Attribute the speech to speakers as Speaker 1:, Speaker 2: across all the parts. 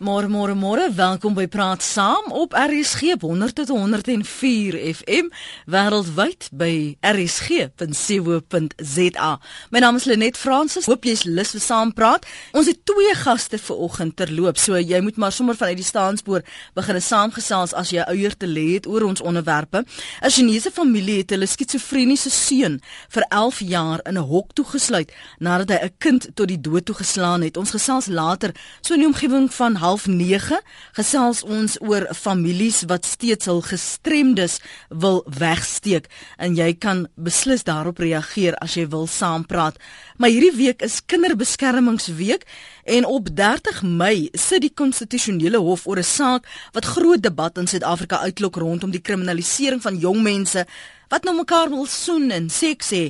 Speaker 1: Môre môre môre, welkom by Praat Saam op RSG 100 tot 104 FM wêreldwyd by rsg.co.za. My naam is Lenet Fransis. Hoop jy's lus vir saam praat. Ons het twee gaste vir oggend terloop, so jy moet maar sommer vanuit die staanspoor begin saamgesels as jy ouer te lê het oor ons onderwerpe. 'n Chinese familie het hulle skizofreniese seun vir 11 jaar in 'n hok toegesluit nadat hy 'n kind tot die dood toegeslaan het. Ons gesels later so in die omgewing van 09:30 gesels ons oor families wat steeds hul gestremdes wil wegsteek en jy kan beslis daarop reageer as jy wil saampraat. Maar hierdie week is kinderbeskermingsweek en op 30 Mei sit die konstitusionele hof oor 'n saak wat groot debat in Suid-Afrika uitlok rondom die kriminalisering van jong mense wat nou mekaar wil soen en seks hê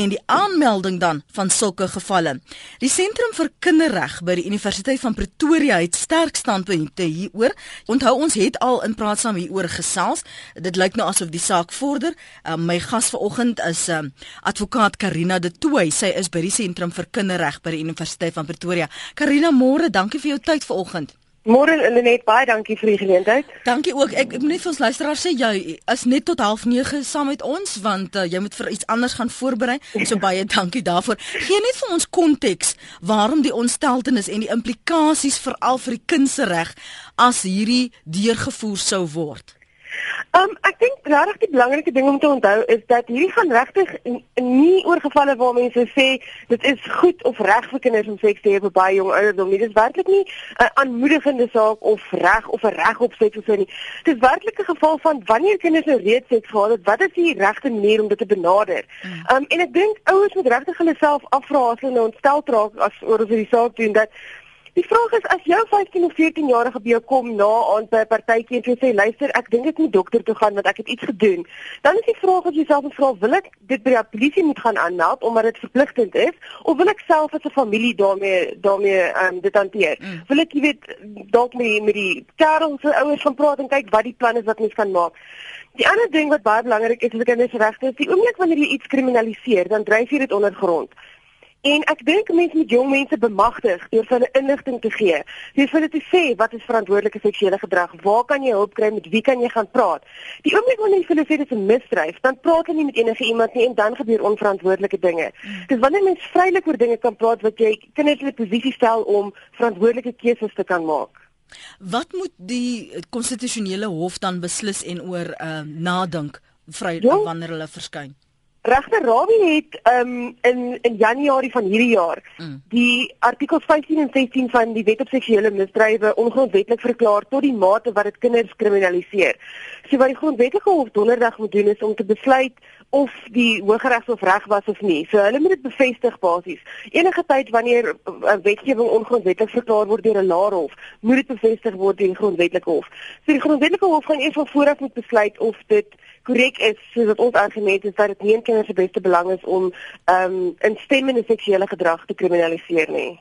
Speaker 1: en die aanmelding dan van sulke gevalle. Die sentrum vir kinderreg by die Universiteit van Pretoria het sterk standpunte hieroor. Onthou ons het al in praat saam hieroor gesels. Dit lyk nou asof die saak vorder. Uh, my gas vanoggend is uh, advokaat Karina de Tooy. Sy is by die sentrum vir kinderreg by die Universiteit van Pretoria. Karina, môre, dankie vir jou tyd vanoggend.
Speaker 2: Môre Lenet, baie dankie vir die geleentheid.
Speaker 1: Dankie ook. Ek, ek moet net vir ons luisteraars sê jy is net tot 09:30 saam met ons want uh, jy moet vir iets anders gaan voorberei. So baie dankie daarvoor. Gee net vir ons konteks waarom die ontsteltenis en die implikasies veral vir die kinderreg as hierdie deurgevoer sou word.
Speaker 2: Um ek dink regtig die belangrike ding om te onthou is dat hierdie gaan regtig nie oor gevalle waar mense sê dit is goed of reg vir kinders om seks te hê op baie jong ouderdom nie. Dit is werklik nie 'n aanmoedigende saak of reg of 'n reg op seks of so nie. Dit is werklik 'n geval van wanneer kinders nou reeds seks gehad het, wat is die regte manier om dit te benader? Um en ek dink ouers moet regtig hulle self afvra as hulle nou ontstel raak as oor of hierdie saak doen dat Die vraag is as jou 15 of 14 jarige by jou kom na aan by 'n partytjie en jy sê luister ek dink ek moet dokter toe gaan want ek het iets gedoen. Dan is die vraag of jy self vra wil ek dit by die polisie moet gaan aanmeld omdat dit verpligtend is of wil ek self as 'n familie daarmee daarmee um, dit hanteer. Mm. Wil ek jy weet dalk met met die kerels se ouers gaan praat en kyk wat die plan is wat mens kan maak. Die ander ding wat baie belangrik is vir kinders regte is die oomblik wanneer jy iets kriminaliseer dan dryf jy dit ondergrond. En ek dink mense moet jong mense bemagtig deur hulle inligting te gee. Jy vir hulle te sê wat is verantwoordelike seksuele gedrag? Waar kan jy hulp kry? Met wie kan jy gaan praat? Die oomblik wanneer jy vir hulle sê dit is 'n misdryf, dan praat hulle nie met enige iemand nie en dan gebeur onverantwoordelike dinge. Hmm. Dis wanneer mens vrylik oor dinge kan praat wat jy kinders in 'n posisie stel om verantwoordelike keuses te kan maak.
Speaker 1: Wat moet die konstitusionele hof dan beslis en oor uh, nadink vry wanneer hulle verskyn?
Speaker 2: Regter Rabie het um, in in Januarie van hierdie jaar mm. die artikels 15 en 16 van die Wet op Seksuele Misdrywe ongrondwettig verklaar tot die mate wat dit kinders kriminaliseer. So wat die grondwetlike hof donderdag moet doen is om te besluit of die Hooggeregshof reg was of nie. So hulle moet dit bevestig basies. Enige tyd wanneer 'n wetgewing ongrondwettig verklaar word deur 'n laer hof, moet dit bevestig word deur die grondwetlike hof. So die grondwetlike hof gaan eers van vooraf moet besluit of dit korrek is soos wat ons aangemeet het dat dit nie in kinders se beste belang is om ehm um, instemmende seksuele gedrag te kriminaliseer nie.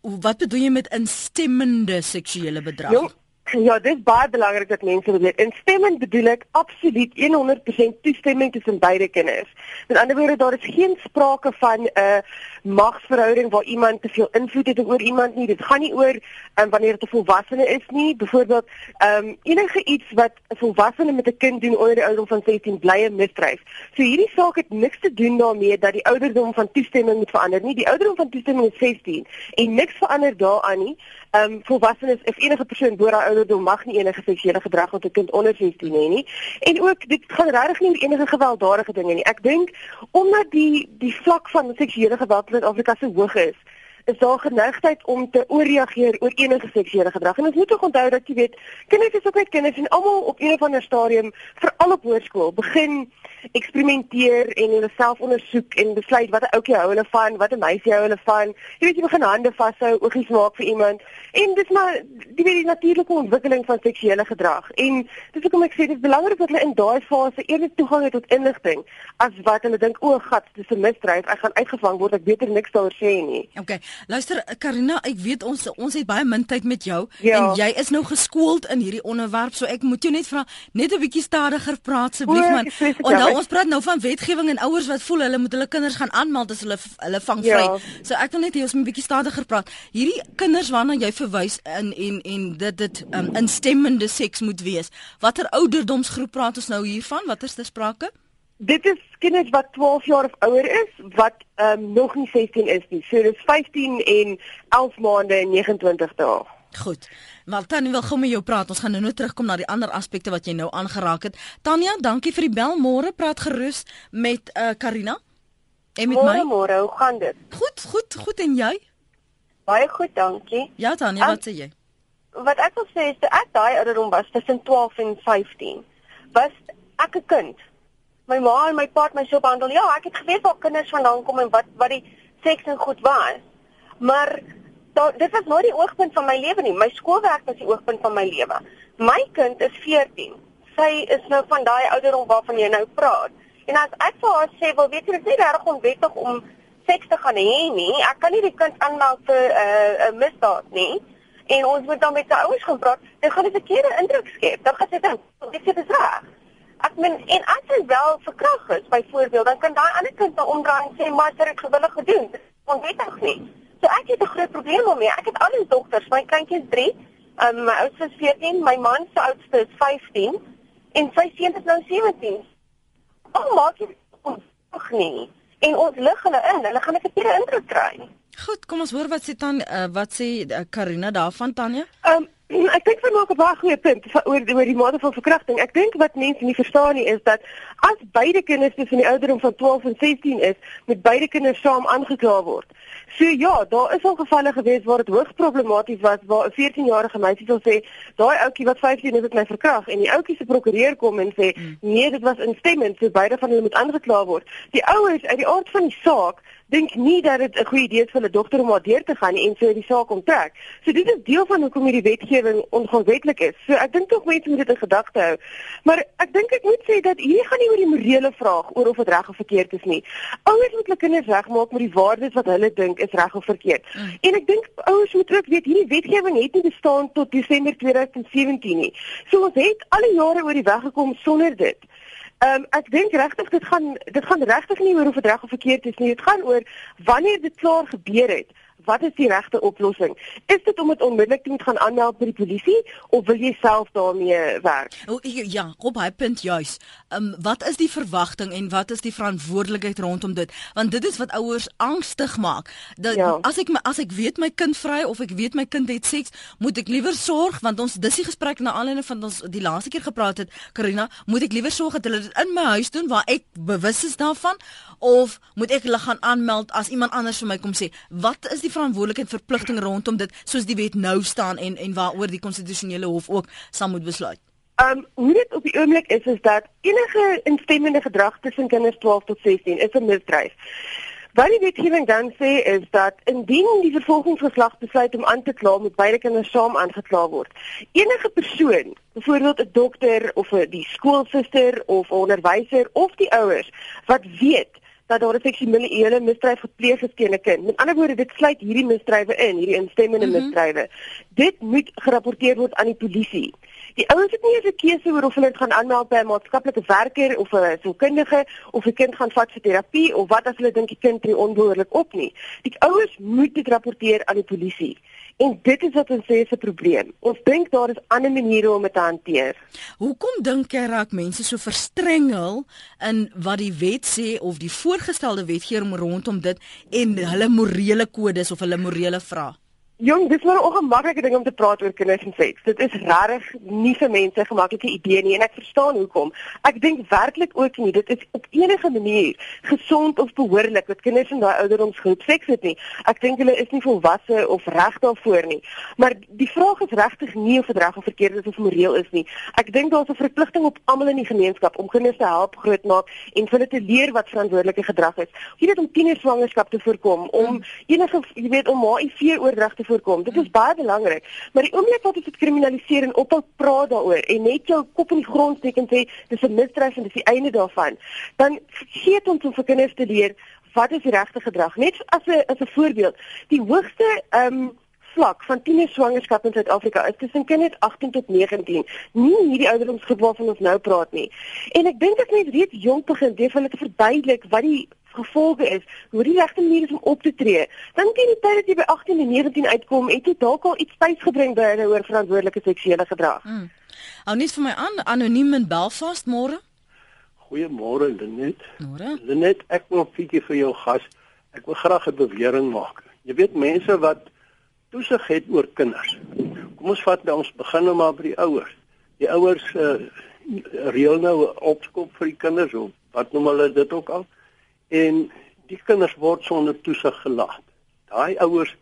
Speaker 1: Wat bedoel jy met instemmende seksuele gedrag? Jo,
Speaker 2: Ja, dit is baie belangrik dat mense weet. Instemming bedoel ek absoluut 100% toestemming tussen beide kinders. Met ander woorde, daar is geen sprake van 'n uh, magsverhouding waar iemand te veel invloed het oor iemand nie. Dit gaan nie oor um, wanneer dit 'n volwassene is nie. Byvoorbeeld, ehm um, enige iets wat 'n volwassene met 'n kind doen onder die ouderdom van 16 bly 'n misdryf. So hierdie saak het niks te doen daarmee dat die ouderdom van toestemming moet verander nie. Die ouderdom van toestemming is 16 en niks verander daaraan nie. Ehm um, volwassenes of enige persoon bo daai ouderdom mag nie enige seksuele gedrag met 'n kind onder 16 hê nie. En ook dit gaan regtig nie oor enige gewelddadige dinge nie. Ek dink omdat die die vlak van seksuele geweld in Suid-Afrika so hoog is, is daar geneigtheid om te ooreageer oor enige seksuele gedrag. En ons moet ook onthou dat jy weet, kinders is ook net kinders en almal op een of ander stadium, veral op hoërskool, begin eksperimenteer en hulle self ondersoek en besluit wat 'n ouetjie hou hulle van, wat 'n meisie hou hulle van. Jy weet jy begin hande vashou, oogies maak vir iemand. En dis maar die weet die natuurlike ontwikkeling van seksuele gedrag. En dis hoekom ek sê dit is belangrik dat hulle in daai fase eerder toegang het tot inligting as wat hulle dink o, gat, dis 'n misdryf, ek gaan uitgevang word, ek beter niks daaroor sê nie.
Speaker 1: Okay. Luister Karina, ek weet ons ons het baie min tyd met jou
Speaker 2: ja.
Speaker 1: en jy is nou geskoold in hierdie onderwerp, so ek moet jou net vra net 'n bietjie stadiger praat asseblief man. Onthou ons praat nou van wetgewing en ouers wat voel hulle moet hulle kinders gaan aanmeld as hulle hulle vang vry. Ja. So ek wil net hê ons moet 'n bietjie stadiger praat. Hierdie kinders waarna jy verwys in en en dit dit um, instemmende seks moet wees. Watter ouderdomsgroep praat ons nou hiervan? Watter is sprake?
Speaker 2: Dit is kinders wat 12 jaar of ouer is wat um, nog nie 16 is nie. So dis 15 en 11 maande en 29 dae.
Speaker 1: Goed. Maar Tanya wil gou met jou praat. Ons gaan nou nou terugkom na die ander aspekte wat jy nou aangeraak het. Tanya, dankie vir die bel. Môre praat gerus met uh Karina.
Speaker 2: En met my. Môre, hoe gaan dit?
Speaker 1: Goed, goed, goed en jy?
Speaker 2: Baie goed, dankie.
Speaker 1: Ja, Tanya, wat sê jy?
Speaker 2: Wat ek wil sê is dat ek daai ouderdom was tussen 12 en 15. Was ek 'n kind? My ma en my pa het my so behandel. Ja, ek het geweet waar kinders vandaan kom en wat wat die seks en goed was. Maar da, dit was nooit die oogpunt van my lewe nie. My skoolwerk was die oogpunt van my lewe. My kind is 14. Sy is nou van daai ouderdom waarvan jy nou praat. En as ek vir haar sê, "Wel, weet jy, dit is nie reg onwettig om seks te gaan hê nie. Ek kan nie die kind aanmeld vir 'n uh, 'n misdaad nie." En ons moet dan met sy ouers gaan praat. Dit gaan 'n verkeerde indruk skep. Dan gaan sy dink, "Dit is reg." Ek meen, en as hy wel verkragt is, byvoorbeeld, dan kan daai ander kind nou omdraai en sê, "Maar sy het gewillig gedoen." Dit is onwettig nie. So ek het 'n groot probleem daarmee. Ek het al die dogters, my kindjie is 3, um, my oudste is 14, my man se oudste is 15 en sy seun is nou 17. Hoe maak jy dit nie? En ons lig hulle in. Hulle gaan 'n verkeerde indruk kry.
Speaker 1: Goed, kom ons hoor wat sê dan uh, wat sê uh, Karina daarvan Tanya?
Speaker 2: Ehm um, ek dink vir maak 'n baie goeie punt oor oor die mate van verkrachting. Ek dink wat mense nie verstaan nie is dat as beide kinders tussen die ouderdom van 12 en 16 is, met beide kinders saam aangekla word. So ja, daar is al gevalle gewees waar dit hoogs problematies was waar 'n 14-jarige meisie sou sê, daai ouetjie wat 15 is het my verkragt en die ouetjie se prokureur kom en sê, hmm. nee, dit was instemmend, so beide van hulle moet aangekla word. Die ouers uit die aard van die saak dink nie dat dit 'n goeie idee is vir hulle dogter om maar deur te gaan en so die saak onttrek. So dit is deel van hoekom hierdie wetgewing ongrondwetlik is. So ek dink tog mense moet dit in gedagte hou. Maar ek dink ek moet sê dat hier gaan nie oor die morele vraag oor of dit reg of verkeerd is nie. Ouers moet hulle kinders regmaak met die waardes wat hulle dink is reg of verkeerd. Mm. En ek dink ouers moet ook weet hierdie wetgewing het nie bestaan tot Desember 2017 nie. So ons het al die jare oor die weg gekom sonder dit. Ehm um, ek dink regtig dit gaan dit gaan regtig nie oor of dit reg of verkeerd is nie. Dit gaan oor wanneer dit klaar gebeur het wat is die regte oplossing? Is dit om dit onmiddellik te moet gaan aanmeld by die polisie of wil jy self daarmee werk?
Speaker 1: O ja, op hy punt juis. Ehm um, wat is die verwagting en wat is die verantwoordelikheid rondom dit? Want dit is wat ouers angstig maak. Dat ja. as ek my, as ek weet my kind vry of ek weet my kind het seks, moet ek liewer sorg want ons dis die gesprek na aanleiding van ons die laaste keer gepraat het, Karina, moet ek liewer sorg dat hulle dit in my huis doen waar ek bewus is daarvan of moet ek hulle gaan aanmeld as iemand anders vir my kom sê, wat is die verantwoordelikheid verpligting rondom dit soos die wet nou staan en en waaroor die konstitusionele hof ook sal moet besluit.
Speaker 2: Um hoe dit op die oomblik is is dat enige instemmende gedrag tussen kinders 12 tot 16 is 'n misdrijf. Wat die wetgewing dan sê is dat indien die vervolgingsgeslag besluit om aan te kla met beide kinders saam aangekla word, enige persoon, byvoorbeeld 'n dokter of 'n die skoolsuster of 'n onderwyser of die ouers wat weet dat daar 'n seksuele misdryf gepleeg is teen 'n kind. Met ander woorde, dit sluit hierdie misdrywe in, hierdie instemmende mm -hmm. misdrywe. Dit moet gerapporteer word aan die polisie. Die ouens het nie 'n keuse oor of hulle dit gaan aanmeld by 'n maatskaplike werker of 'n sielkundige of 'n kind gaan vat vir terapie of wat as hulle dink die kind tree onbehoorlik op nie. Die ouens moet dit rapporteer aan die polisie. En dit is wat ons sê is 'n probleem. Ons dink daar is ander maniere om dit te hanteer.
Speaker 1: Hoekom dink jy raak mense so verstrengel in wat die wet sê of die voorgestelde wetgewing rondom dit en hulle morele kodes of hulle morele vrae?
Speaker 2: Jong, dis maar 'n ongemaklike ding om te praat oor kinders en seks. Dit is regtig nie vir mense 'n gemaklike idee nie en ek verstaan hoekom. Ek dink werklik ook nie dit is op enige manier gesond of behoorlik dat kinders in daai ouderdomsgroep seks het nie. Ek dink hulle is nie volwasse of reg daarvoor nie. Maar die vraag is regtig nie of dit reg of verkeerd is of moreel is nie. Ek dink daar's 'n verpligting op almal in die gemeenskap om kinders te help grootmaak en vir hulle te leer wat verantwoordelike gedrag is. Jy weet om tienerswangerskap te voorkom, om enige jy weet om HIV oordrag te voorkom. Dit is baie belangrik. Maar die oomblik wat dit kriminaliseer en ophou praat daaroor en net jou kop in die grond steek en sê dis 'n misdrijf en dis die einde daarvan, dan vergeet ons om vir kinders te leer wat is die regte gedrag? Net as 'n as 'n voorbeeld, die hoogste ehm um, vlak van tiener swangerskap in Suid-Afrika is tussen kinders 18 tot 19. Nie hierdie ouderdomsgroep waarvan ons nou praat nie. En ek dink dit net reeds jonk begin deur hulle te verduidelik wat die gevolge is, hoe die regte manier is om op te tree. Dan teen die tyd dat jy by 18 en 19 uitkom, het jy dalk al iets tyd gebring by hulle oor verantwoordelike seksuele gedrag. Hmm.
Speaker 1: Hou net vir my aan anoniem in Belfast môre.
Speaker 3: Goeiemôre Lenet.
Speaker 1: Môre.
Speaker 3: Lenet, ek wil 'n bietjie vir jou gas. Ek wil graag 'n bewering maak. Jy weet mense wat toesig het oor kinders. Kom ons vat nou ons begin nou maar by die ouers. Die ouers uh, reël nou opskop vir die kinders of wat noem hulle dit ook al. En die kinders word sonder toesig gelaat. Daai ouers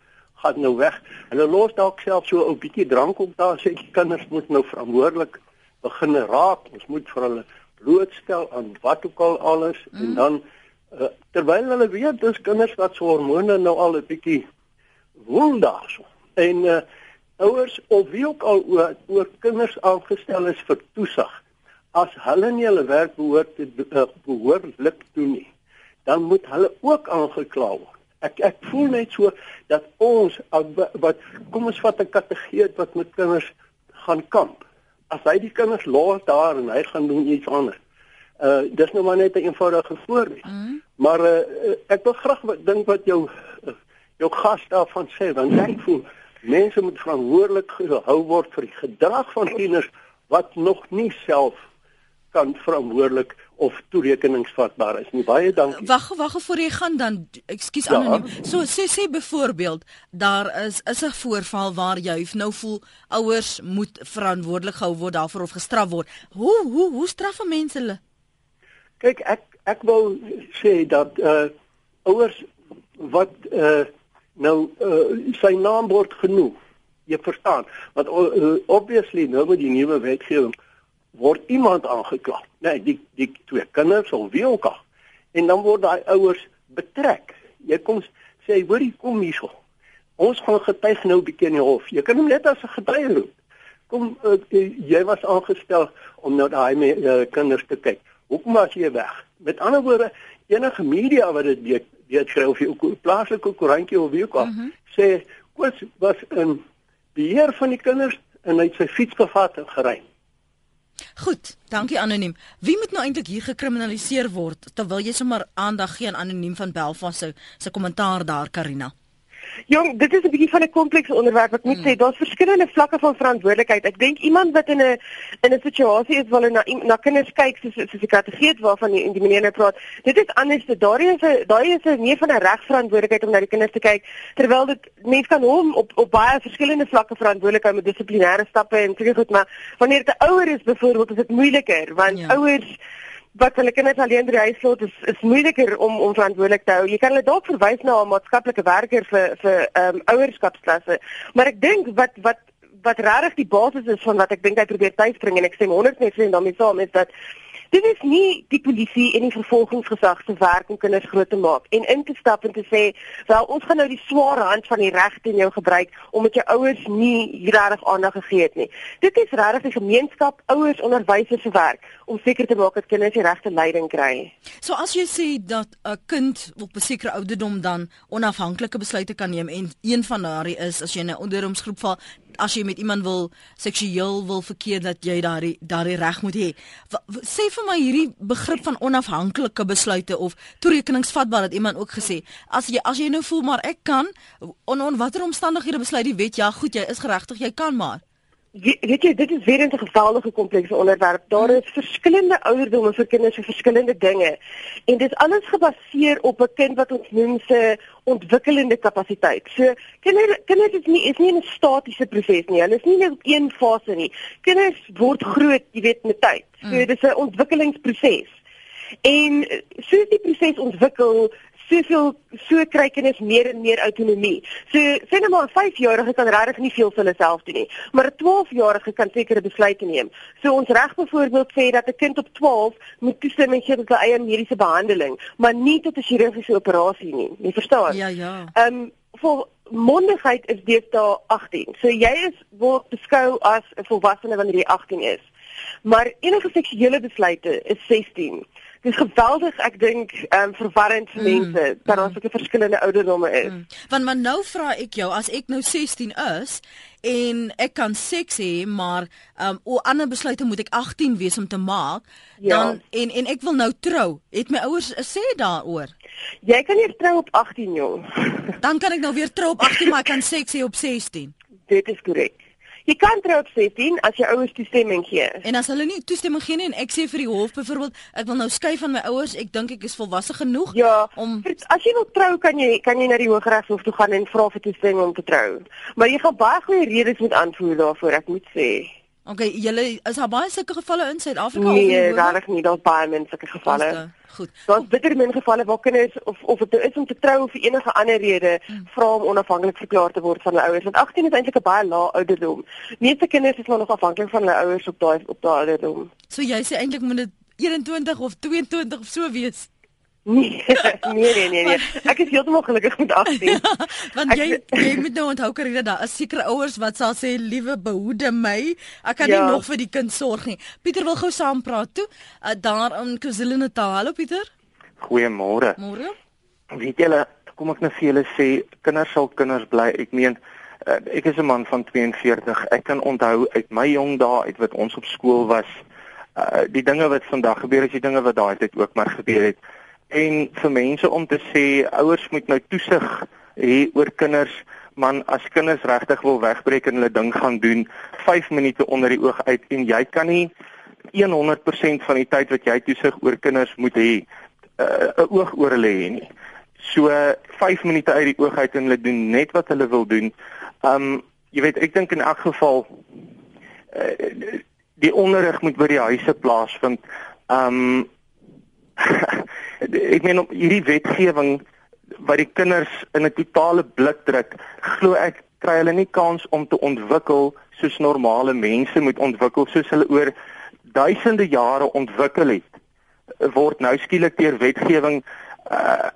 Speaker 3: gaan nou weg. Hulle los dalk self so 'n bietjie drank op daar sê die kinders moet nou verantwoordelik begin raak. Ons moet vir hulle blootstel aan wat ook al alles mm. en dan uh, terwyl hulle weet dis kinders wat se hormone nou al 'n bietjie woon daarso. En uh, ouers of wie ook al oor, oor kinders aangestel is vir toesig, as hulle nie hulle werk behoort te uh, behoorlik doen nie, dan moet hulle ook aangekla word. Ek ek voel net so dat ons wat kom ons vat 'n kategeet wat met kinders gaan kamp. As hy die kinders los daar en hy gaan doen iets anders. Uh dis nou maar net 'n eenvoudige voorbeeld. Mm. Maar uh ek wil graag dink wat jou jou gas daarvan sê want ek voel mense moet verantwoordelik gehou word vir die gedrag van tieners wat nog nie self kan verantwoordelik of toerekeningsvatbaar is nie. Baie dankie.
Speaker 1: Wag, wag voor jy gaan dan ekskuus ja. anoniem. So sê sê byvoorbeeld daar is is 'n voorval waar jy nou voel ouers moet verantwoordelik gehou word daarvoor of gestraf word. Hoe hoe hoe straf mense hulle?
Speaker 3: Kyk, ek ek wil sê dat uh ouers wat uh nou uh, sy naam word genoem. Jy verstaan, want uh, obviously nou met die nuwe wetgewing word iemand aangekla. Nee, die die twee kinders of wie ook al. En dan word daai ouers betrek. Jy kom sê, "Hoorie, kom hierso. Ons gaan getuig nou bietjie in die hof. Jy kan hom net as 'n getuie roep. Kom uh, jy was aangestel om nou daai uh, kinders te kyk. Hoekom was jy weg? Met ander woorde, enige media wat dit weet, weet skryf jy ook plaaslike koerantjie of wie ook al, mm -hmm. sê Koos was 'n beheer van die kinders en hy het sy fiets gevat en gery.
Speaker 1: Goed, dankie anoniem. Wie moet nou eintlik hier gekriminaliseer word terwyl jy sommer aandag gee aan anoniem van Belfast se se kommentaar daar Karina?
Speaker 2: Jong, dit is 'n bietjie van 'n komplekse onderwerp. Ek moet hmm. sê daar's verskillende vlakke van verantwoordelikheid. Ek dink iemand wat in 'n in 'n situasie is waar hulle na na kinders kyk soos soos die kategeet waarvan die, die meneer nou praat. Dit is anders. Daar is 'n daai is 'n meer van 'n regverantwoordelikheid om na die kinders te kyk terwyl dit mense kan hom op op baie verskillende vlakke verantwoordelik hou met dissiplinêre stappe en seker goed, maar wanneer dit 'n ouer is byvoorbeeld, is dit moeiliker want ja. ouers wat hulle kinders alleen by die huis laat is is moeiliker om om verantwoordelik te hou. Jy kan hulle dalk verwys na 'n maatskaplike werker vir vir ehm um, ouerskapsklasse. Maar ek dink wat wat wat regtig die basis is van wat ek dink hy probeer tuisbring en ek sê 100% daarmee saam is dat Dit is nie die polisie en die vervolgingsgesag se werk om kinders groot te maak en in te stap en te sê, "Wel, ons gaan nou die swaar hand van die reg teen jou gebruik omdat jou ouers nie regtig aandag gegee het nie." Dit is regtig die gemeenskap, ouers, onderwysers se werk om seker te maak dat kinders die regte leiding kry.
Speaker 1: So as jy sê dat 'n kind op 'n sekere ouderdom dan onafhanklike besluite kan neem en een van daardie is as jy in 'n ouderdomsgroep val, as jy met iemand wil seksueel wil verkeer dat jy daardie daardie reg moet hê. Sê vir my hierdie begrip van onafhanklike besluite of toerekeningsvatbaar dat iemand ook gesê as jy as jy nou voel maar ek kan on, on watter omstandighede besluit die wet ja goed jy is geregtig jy kan maar
Speaker 2: weet jy dit is weer 'n geweldige komplekse onderwerp. Daar is verskillende ouderdomme vir kinders vir verskillende dinge. En dit is alles gebaseer op 'n kind wat ons noem se ontwikkelende kapasiteit. So kinders kinders is nie is nie 'n statiese proses nie. Hulle is nie net op een fase nie. Kinders word groot, jy weet, met tyd. So mm. dit is 'n ontwikkelingsproses. En soos die proses ontwikkel, soveel so kry kinders meer en meer autonomie. So sê net maar 'n 5-jarige kan regtig nie veel vir homself doen nie, maar 'n 12-jarige kan sekere besluite neem. So ons reg byvoorbeeld sê dat 'n kind op 12 moet toestemming gee tot sy eie mediese behandeling, maar nie tot 'n chirurgiese operasie nie. Jy verstaan?
Speaker 1: Ja, ja.
Speaker 2: Ehm um, vir mondigheid is dit daar 18. So jy is word beskou as 'n volwassene wanneer jy 18 is. Maar enige seksuele besluite is 16. Dis geweldig ek dink ehm um, verwarrend vir mm, mense dat daar mm. sulke verskillende ouderdomme is. Mm.
Speaker 1: Want maar nou vra ek jou as ek nou 16 is en ek kan seks hê maar ehm um, o ander besluite moet ek 18 wees om te maak ja. dan en en ek wil nou trou. Het my ouers sê daaroor?
Speaker 2: Jy kan nie trou op 18 jong.
Speaker 1: dan kan ek nou weer trou op 18 maar ek kan seks hê op 16.
Speaker 2: Dit is korrek. Jy kan trou op 16 as jou ouers toestemming gee.
Speaker 1: En as hulle nie toestemming gee nie en ek sê vir die hof byvoorbeeld, ek wil nou skei van my ouers, ek dink ek is volwasse genoeg
Speaker 2: ja, om as jy wil trou kan jy kan jy na die Hooggeregshof toe gaan en vra vir toestemming om te trou. Maar jy gaan baie goeie redes moet aanvoer daarvoor, ek moet sê.
Speaker 1: Okay, julle is daar baie sulke gevalle in Suid-Afrika
Speaker 2: nee, of nie? Nee, daar is nie, daar's baie min sulke gevalle.
Speaker 1: Goed.
Speaker 2: Daar's bitter min gevalle waar kinders of of dit nou is om te trou of vir enige ander rede hmm. vra om onafhanklik verklaar te word van hulle ouers. Want 18 is eintlik 'n baie lae ouderdom. Meeste kinders is maar nog afhanklik van hulle ouers op daai op daai ouderdom.
Speaker 1: So jy sê eintlik moet dit 21 of 22 of so wees.
Speaker 2: Nee, nee, nee, nee, nee. Ek is heeltemal gelukkig met 18.
Speaker 1: Want jy jy moet nou onthou Karina, daar is seker ouers wat sal sê liewe behoede my. Ek kan ja. nie nog vir die kind sorg nie. Pieter wil gou saam praat toe. Uh, daar in KwaZulu-Natal. Hallo Pieter.
Speaker 4: Goeiemôre.
Speaker 1: Môre.
Speaker 4: Weet julle, kom ek net vir julle sê, kinders sal kinders bly. Ek meen uh, ek is 'n man van 42. Ek kan onthou uit my jong dae uit wat ons op skool was. Uh, die dinge wat vandag gebeur, is die dinge wat daai tyd ook maar gebeur het en vir mense om te sê ouers moet nou toesig hê oor kinders. Man as kinders regtig wil wegbreek en hulle ding gaan doen 5 minute onder die oog uit en jy kan nie 100% van die tyd wat jy toesig oor kinders moet hê uh, 'n uh, oog oor hulle hê nie. So 5 minute uit die oog uit en hulle doen net wat hulle wil doen. Um jy weet ek dink in elk geval uh, die onderrig moet by die huise plaasvind. Um ek meen op hierdie wetgewing wat die kinders in 'n totale blik druk, glo ek kry hulle nie kans om te ontwikkel soos normale mense moet ontwikkel soos hulle oor duisende jare ontwikkel het word nou skielik deur wetgewing uh,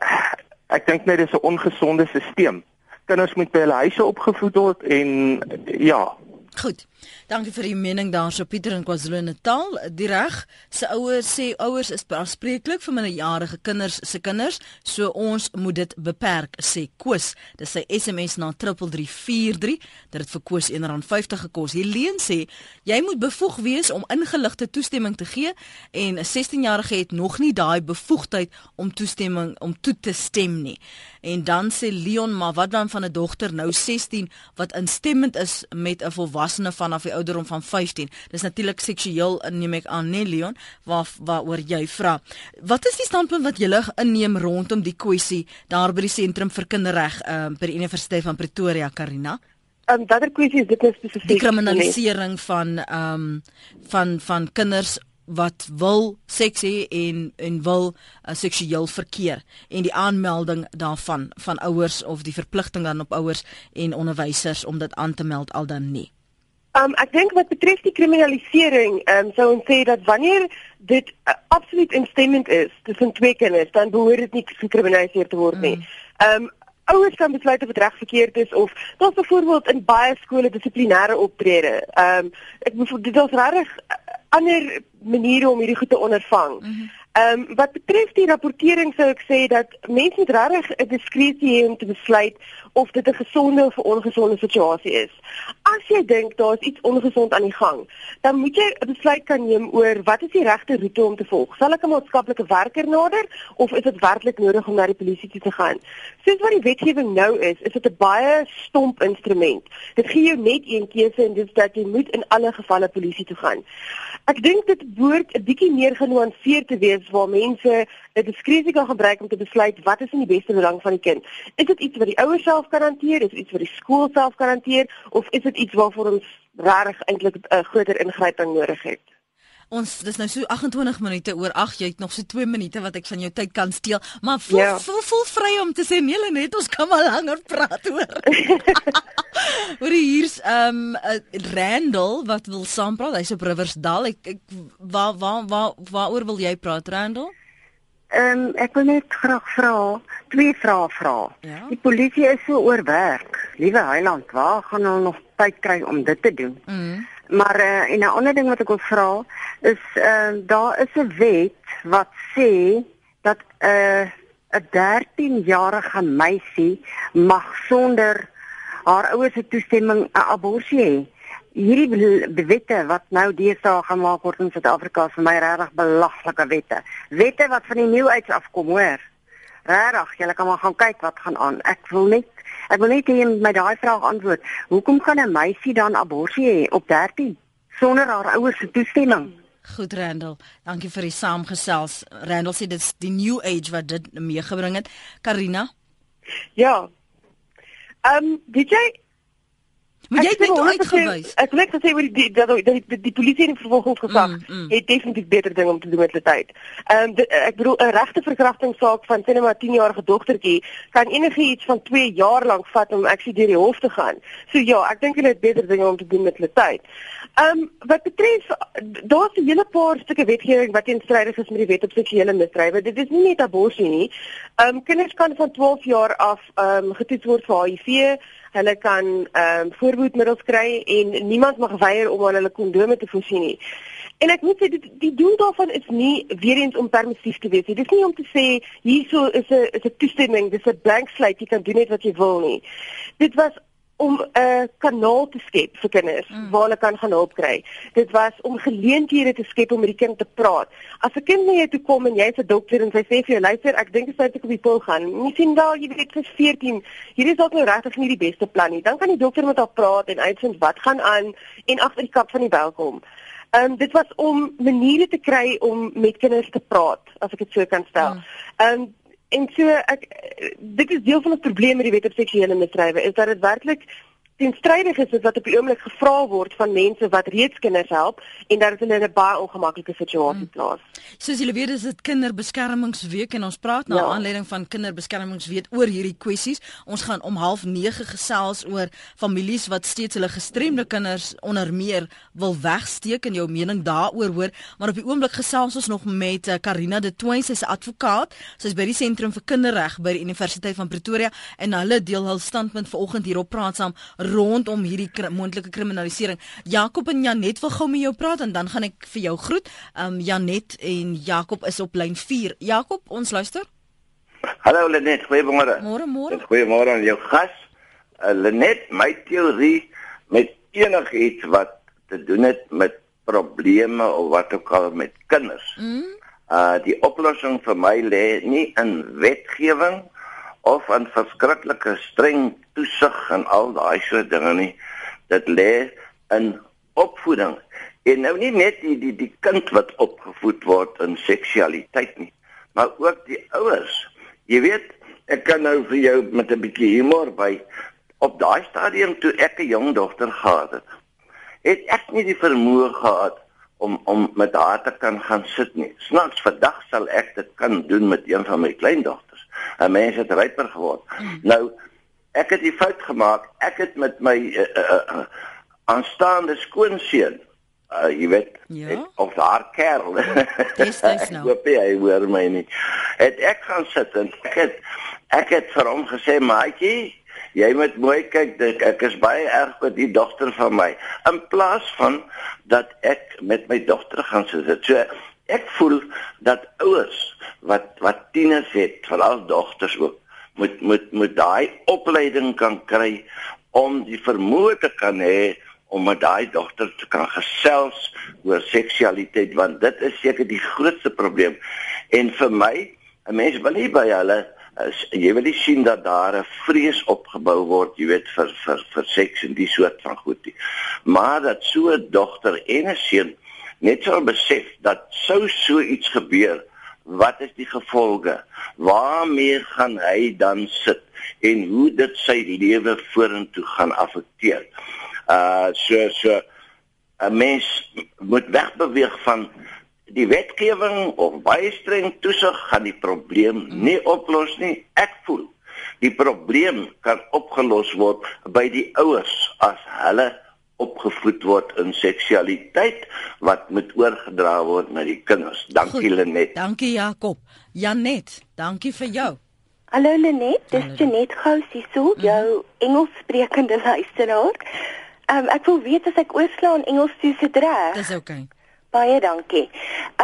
Speaker 4: ek dink net dis 'n ongesonde stelsel. Kinders moet by hulle huise opgevoed word en ja.
Speaker 1: Goed. Dankie vir die mening daarso Pieter in KwaZulu-Natal. Die reg se ouers sê ouers is aanspreeklik vir minderjarige kinders se kinders, so ons moet dit beperk, sê Koos. Dis sy SMS na 3343 dat dit vir Koos R1.50 gekos. Helene sê jy moet bevoeg wees om ingeligte toestemming te gee en 'n 16-jarige het nog nie daai bevoegdheid om toestemming om toe te stem nie. En dan sê Leon, maar wat dan van 'n dogter nou 16 wat instemmend is met 'n volwassene vanaf die ouderdom van 15. Dis natuurlik seksueel neem ek aan, nee Leon, waar waaroor jy vra. Wat is die standpunt wat julle inneem rondom die kwessie daar by die sentrum vir kinderreg uh, by die Universiteit van Pretoria, Karina?
Speaker 2: Um, watter kwessie is dit nou spesifiek?
Speaker 1: Die kriminalisering van ehm um, van van kinders wat wil seks hê en en wil uh, seksueel verkeer en die aanmelding daarvan van ouers of die verpligting dan op ouers en onderwysers om dit aan te meld al dan nie.
Speaker 2: Um ek dink wat betref die kriminalisering, um sou ons sê dat wanneer dit uh, absoluut instemmend is tussen twee kinders, dan behoort dit nie gekriminaliseer te word nie. Mm. Um ouers kan besluit of dit reg verkeerd is of daar's byvoorbeeld in baie skole dissiplinêre optrede. Um ek dit is regtig ander maniere om hierdie goed te ondervang. Mm -hmm. Ehm um, wat betref die rapportering sou ek sê dat mense moet regtig 'n diskresie hê om te besluit of dit 'n gesonde of 'n ongesonde situasie is. As jy dink daar is iets ongesond aan die gang, dan moet jy 'n besluit kan neem oor wat is die regte roete om te volg. Sal ek 'n maatskaplike werker nader of is dit werklik nodig om na die polisie toe te gaan? Soos wat die wetgewing nou is, is dit 'n baie stomp instrument. Dit gee jou net een keuse en dit is dat jy moet in alle gevalle polisie toe gaan. Ek dink dit behoort 'n bietjie meer genuanceerd te wees waar mense 'n diskresie kan gebruik om te besluit wat is in die beste belang van die kind. Is dit iets wat die ouers self kan hanteer, is dit iets wat die skool self kan hanteer of is dit iets waarvoor ons regtig eintlik 'n groter ingryping nodig het?
Speaker 1: Ons dis nou so 28 minute oor 8, jy het nog so 2 minute wat ek van jou tyd kan steel, maar voel ja. voel, voel vry om te sê nee, net ons kan maar langer praat hoor. Hoor hier's ehm um, uh, Randall wat wil saampraat. Hy's op Riversdal. Ek, ek waar waar waar waaroor wil jy praat Randall?
Speaker 5: Ehm um, ek wil net graag vra, twee vrae vra. Ja? Die polisie is so oorwerk. Liewe Heiland, waar gaan hulle nog tyd kry om dit te doen? Mhm. Maar uh, en 'n ander ding wat ek wil vra is uh, daar is 'n wet wat sê dat 'n uh, 'n 13-jarige meisie mag sonder haar ouers se toestemming 'n abortus hê. Hierdie wette wat nou deesdae gemaak word in Suid-Afrika is vir my regtig belaglike wette. Wette wat van die nuwe uit afkom, hoor. Regtig, jy kan maar gaan kyk wat gaan aan. Ek wil net ek wil net hê my daai vraag antwoord. Hoekom kan 'n meisie dan abortus hê op 13 sonder haar ouers se toestemming?
Speaker 1: Goed Randall, dankie vir die saamgesels. Randall sê dit's die new age wat dit meegebring het. Karina?
Speaker 2: Ja. Ehm, um, DJ
Speaker 1: Maar jy het net uitgewys.
Speaker 2: Ek wil net gesê oor die dat die, die, die, die polisie en die vervolgingsgesag mm, mm. het definitief beter ding om te doen met die tyd. Ehm um, ek bedoel 'n regte verkrachtingssaak van sien maar 10 jarige dogtertjie kan enigiets van 2 jaar lank vat om ek sê deur die hof te gaan. So ja, ek dink hulle het beter dinge om te doen met die tyd. Ehm um, wat betref daar's 'n hele paar stukke wetgewing wat teenstrydig is met die wet op seksuele misdrywe. Dit is nie net abortus nie. Ehm um, kinders kan van 12 jaar af ehm um, getoets word vir HIV hulle kan ehm um, voorbehoedmiddels kry en niemand mag weier om aan hulle kondome te voorsien nie. En ek moet sê dit die doel daarvan is nie weer eens om permissief te wees nie. Dit is nie om te sê hierso is 'n is 'n toestemming, dis 'n blank slate, jy kan doen net wat jy wil nie. Dit was om 'n kanaal te skep vir kinders mm. waar hulle kan gaan hulp kry. Dit was om geleenthede te skep om met die kind te praat. As 'n kind na jou toe kom en jy's 'n dokter en sy sê vir jou luister, ek dink jy moet op die pil gaan. Nie sien daar jy weet vir 14. Hierdie is dalk nou regtig nie die beste plan nie. Dan kan die dokter met haar praat en uitvind wat gaan aan en agter die kap van die bel kom. Ehm um, dit was om maniere te kry om met kinders te praat, as ek dit so kan stel. Mm. Ehm um, En so ek dit is deel van die probleem met die wet op seksuele misdrywe is dat dit werklik teenstrydig is wat op die oomblik gevra word van mense wat reeds kinders help en dat hulle in 'n baie ongemaklike situasie hmm. plaas.
Speaker 1: Soos julle weet is dit kinderbeskermingsweek en ons praat na ja. aanleiding van kinderbeskermingsweek oor hierdie kwessies. Ons gaan om 09:30 gesels oor families wat steeds hulle gestremde kinders onder meer wil wegsteek en jou mening daaroor hoor, maar op die oomblik gesels ons nog met uh, Karina de Tooi, sy's 'n advokaat. Sy's by die Sentrum vir Kinderreg by die Universiteit van Pretoria en hulle deel hul standpunt vanoggend hierop praat saam rondom hierdie kri moontlike kriminalisering. Jakob en Janet wil gou met jou praat en dan gaan ek vir jou groet. Um Janet en Jakob is op lyn 4. Jakob, ons luister.
Speaker 6: Hallo Lenet, goeiemôre.
Speaker 1: Môre môre.
Speaker 6: Goeiemôre aan jou gas. Uh, Lenet, my teorie met enigiets wat te doen het met probleme of wat ook al met kinders. Mm. Uh die oplossing vir my lê nie in wetgewing of aan verskriklike streng toesig en al daai soort dinge nie. Dit lê in opvoeding. En nou nie net die die die kind wat opgevoed word in seksualiteit nie, maar ook die ouers. Jy weet, ek kan nou vir jou met 'n bietjie humor by op daai stadium toe ek 'n jong dogter gehad het. Het ek nie die vermoë gehad om om met haar te kan gaan sit nie. Snaaks vandag sal ek dit kan doen met een van my kleindogters. 'n mens het ryper geword. Nou ek het die fout gemaak. Ek het met my uh, uh, uh, aanstaande skoonseun uh jy weet ja? of haar kerel
Speaker 1: dis dis nou
Speaker 6: hoop hy hoor my nie het ek gaan sit en ek het ek het vir hom gesê maatjie jy moet mooi kyk dit ek is baie erg met die dogter van my in plaas van dat ek met my dogter gaan sit so ek voel dat ouers wat wat tieners het, veral dogters ook, moet moet moet daai opleiding kan kry om die vermoë te kan hê om met daai dogter te kan gesels oor seksualiteit want dit is seker die grootste probleem. En vir my, 'n mens wil nie by hulle as jy wil nie sien dat daar 'n vrees opgebou word, jy weet vir vir vir seks en die soort van goed nie. Maar dat so 'n dogter en 'n seun net sal besef dat sou so iets gebeur, wat is die gevolge? Waarmee gaan hy dan sit en hoe dit sy lewe vorentoe gaan affekteer? Uh so so 'n mens moet wegbeweeg van die wetgewing of baie streng toesig gaan die probleem nie oplos nie. Ek voel die probleem kan opgelos word by die ouers as hulle opgevoed word in seksualiteit wat moet oorgedra word na die kinders. Dankie Lenet.
Speaker 1: Dankie Jakob. Janet, dankie vir jou.
Speaker 5: Hallo Lenet, dis Janet Gous hier so, mm -hmm. jou Engelssprekende luisteraar.
Speaker 7: Um ek wil weet as ek oorslaan Engels toe se reg.
Speaker 1: Dis okay.
Speaker 7: Baie dankie.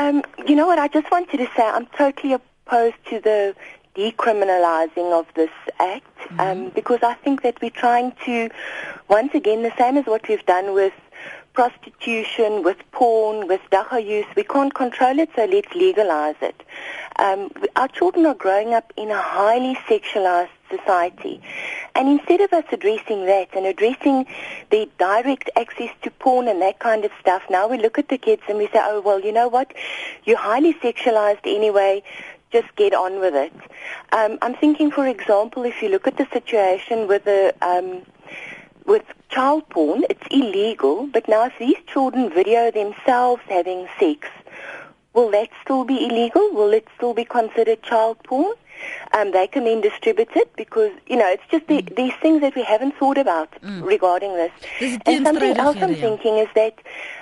Speaker 7: Um you know what I just wanted to say I'm totally opposed to the decriminalizing of this act mm-hmm. um because I think that we're trying to once again the same as what we've done with prostitution, with porn, with dacha use. We can't control it, so let's legalize it. Um, our children are growing up in a highly sexualized society. And instead of us addressing that and addressing the direct access to porn and that kind of stuff, now we look at the kids and we say, oh, well, you know what? You're highly sexualized anyway. Just get on with it. Um, I'm thinking, for example, if you look at the situation with the um, with child porn, it's illegal. But now, if these children video themselves having sex, will that still be illegal? Will it still be considered child porn? Um, they can then distribute it because you know it's just the, mm. these things that we haven't thought about mm. regarding this. And something else I'm thinking is that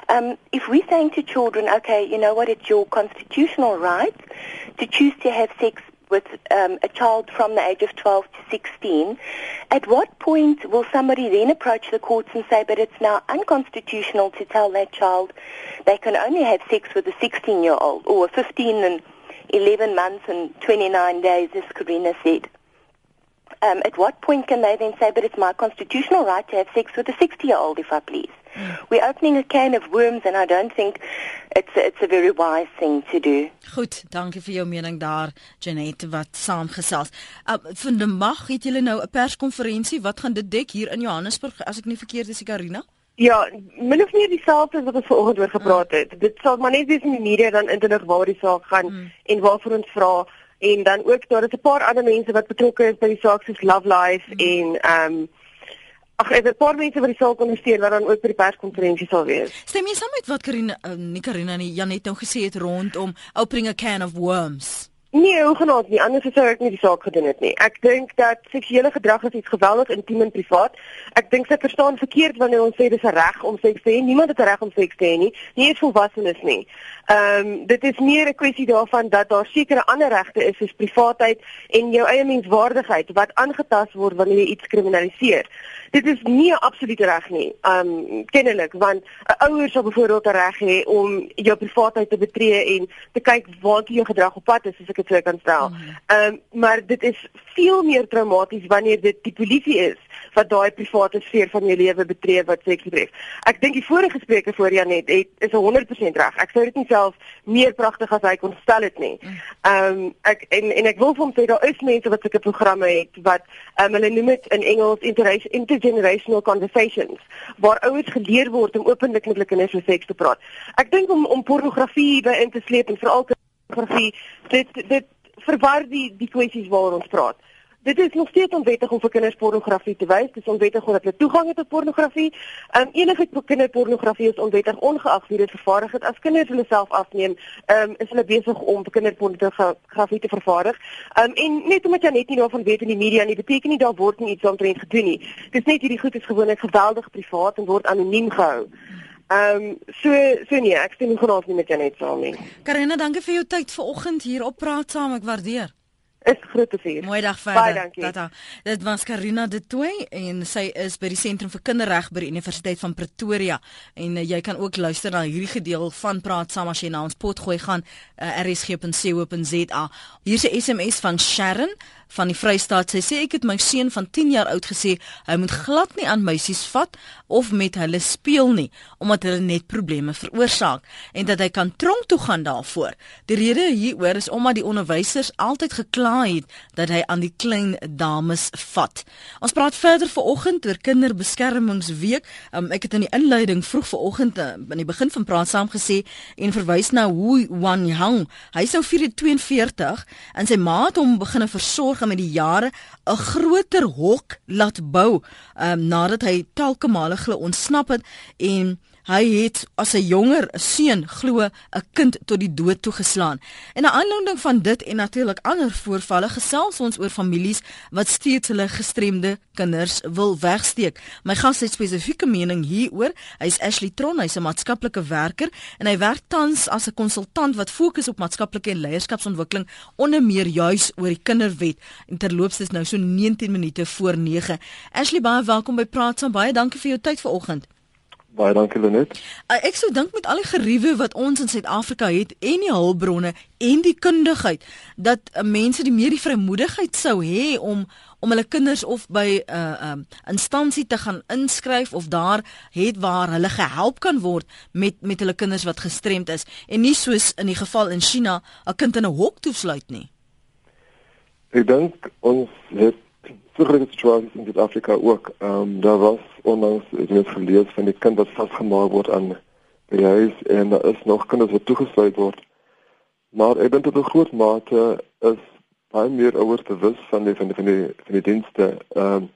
Speaker 7: um, if we're saying to children, okay, you know what, it's your constitutional right to choose to have sex with um, a child from the age of 12 to 16, at what point will somebody then approach the courts and say, but it's now unconstitutional to tell that child they can only have sex with a 16-year-old or a 15 and 11 months and 29 days, as Karina said? Um, at what point can they then say, but it's my constitutional right to have sex with a 60-year-old if I please? We're opening a can of worms and I don't think it's a, it's a very wise thing to do.
Speaker 1: Goed, dankie vir jou mening daar Janette wat saamgesels. Uh, Vandag het julle nou 'n perskonferensie. Wat gaan dit dek hier in Johannesburg as ek nie verkeerd is, Karina?
Speaker 2: Ja, min of meer dieselfde wat ons vanoggend oor gepraat hmm. het. Mm. Dit sal maar net wees in die media dan inderdaad waar die saak gaan mm. en waarvoor ons vra en dan ook daar is 'n paar ander mense wat betrokke is by die saak soos Love Life mm. en ehm um, Ag, ek het 'n paar mense wat die saak ondersteun wat dan ook by die perskonferensie sal wees.
Speaker 1: Stem jy saam met wat Karina, uh, nie Karina nie, Janet nou gesê het rondom opening a can of worms?
Speaker 2: Nee, genoeg nie. Anders sou ek nie die saak gedoen het nie. Ek dink dat seksuele gedrag is iets geweldig intiem en privaat. Ek dink sy verstaan verkeerd wanneer ons sê dis 'n reg om seks te hê. Niemand het 'n reg om seks te hê nie. Nie eens volwassenes nie. Ehm um, dit is meer 'n kwessie daarvan dat daar sekere ander regte is soos privaatheid en jou eie menswaardigheid wat aangetast word wanneer jy iets kriminaliseer. Dit is nie 'n absolute reg nie. Um kennelik want 'n ouer sal byvoorbeeld 'n reg hê om jou privaatheid te betree en te kyk waar jy gedrag op pad is as ek dit sou kan stel. Mhm. Um maar dit is veel meer traumaties wanneer dit die polisie is wat daai private sfeer van jou lewe betree wat seks betref. Ek dink die vorige spreker voor Janet het is 100% reg. Ek sou dit nie self meer pragtig as hy kon stel dit nie. Um ek en en ek wil vir hom sê daar is mense wat sulke programme het wat um hulle noem dit in Engels intergenerational conversations waar ouers geleer word om openlik met hulle kinders oor seks te praat. Ek dink om om pornografie by in te sleep en veral pornografie dit dit verwar die die kwessies waaroor ons praat. Dit is nog steeds onwettig om vir kinders pornografie te wys. Dit is onwettig omdat hulle toegang het tot pornografie. Ehm um, enige kinderpornografie is onwettig ongeag wie dit vervaardig het. As kinders hulle self afneem, ehm um, is hulle besig om kinderpornografie te vervaardig. Ehm um, en net omdat jy net nie daarvan weet in die media nie, beteken nie daar word nie iets omtrent gedoen nie. Dis net hierdie goed is gewoonlik geweldig privaat en word anoniem gehou. Ehm um, so so nee, ek stem nie genoeg nie met Janet saam nie.
Speaker 1: Karina, dankie vir jou tyd vanoggend hier op praat saam. Ek waardeer
Speaker 2: is groot te vier.
Speaker 1: Mooi dag verder. Baie dankie. Tata. Dit was Karina de Toey en sy is by die Sentrum vir Kinderreg by die Universiteit van Pretoria en uh, jy kan ook luister na hierdie gedeel van Praat saam as jy na ons potgooi gaan uh, eh, rsg.co.za. Hier's 'n SMS van Sharon van die Vrystaat. Sy sê ek het my seun van 10 jaar oud gesê hy moet glad nie aan meisies vat of met hulle speel nie omdat hulle net probleme veroorsaak en dat hy kan tronk toe gaan daarvoor. Die rede hieroor is omdat die onderwysers altyd gekla het dat hy aan die klein dames vat. Ons praat verder vanoggend oor kinderbeskermingsweek. Um, ek het in die inleiding vroeg vanoggend uh, aan die begin van praat saam gesê en verwys na Hu Wan Yang. Hy is nou 42 en sy ma het hom begine versorg gaan met die jare 'n groter hok laat bou um, nadat hy telke male glo ontsnap het en hy het as 'n jonger seun glo 'n kind tot die dood toegeslaan. En 'n aanleiding van dit en natuurlik ander voorvalle gesels ons oor families wat steeds hulle gestremde kinders wil wegsteek. My gas het spesifieke mening hieroor. Hy's Ashley Tron, hy's 'n maatskaplike werker en hy werk tans as 'n konsultant wat fokus op maatskaplike en leierskapsontwikkeling onder meer juis oor die kinderwet. En terloops is nou so 19 minute voor 9. Ashley, baie welkom by Praat saam. Baie dankie vir jou tyd vanoggend.
Speaker 8: Baie dankie Lenet.
Speaker 1: Uh, ek sou dink met al die geriewe wat ons in Suid-Afrika het en die hulpbronne en die kundigheid dat uh, mense die meer die vrymoedigheid sou hê om om hulle kinders of by 'n uh, 'n um, instansie te gaan inskryf of daar het waar hulle gehelp kan word met met hulle kinders wat gestremd is en nie soos in die geval in China 'n kind in 'n hok toesluit nie.
Speaker 8: Ek dink ons het vroeger situaties in Suid-Afrika ook. Ehm um, daar was onlangs het ons gelees van die kind wat vasgemaak word aan die huis en daar is nog kinders wat toegesluit word. Maar ek dink tot 'n groot mate is baie meer ouers bewus van die van die van die, van die dienste. Ehm um,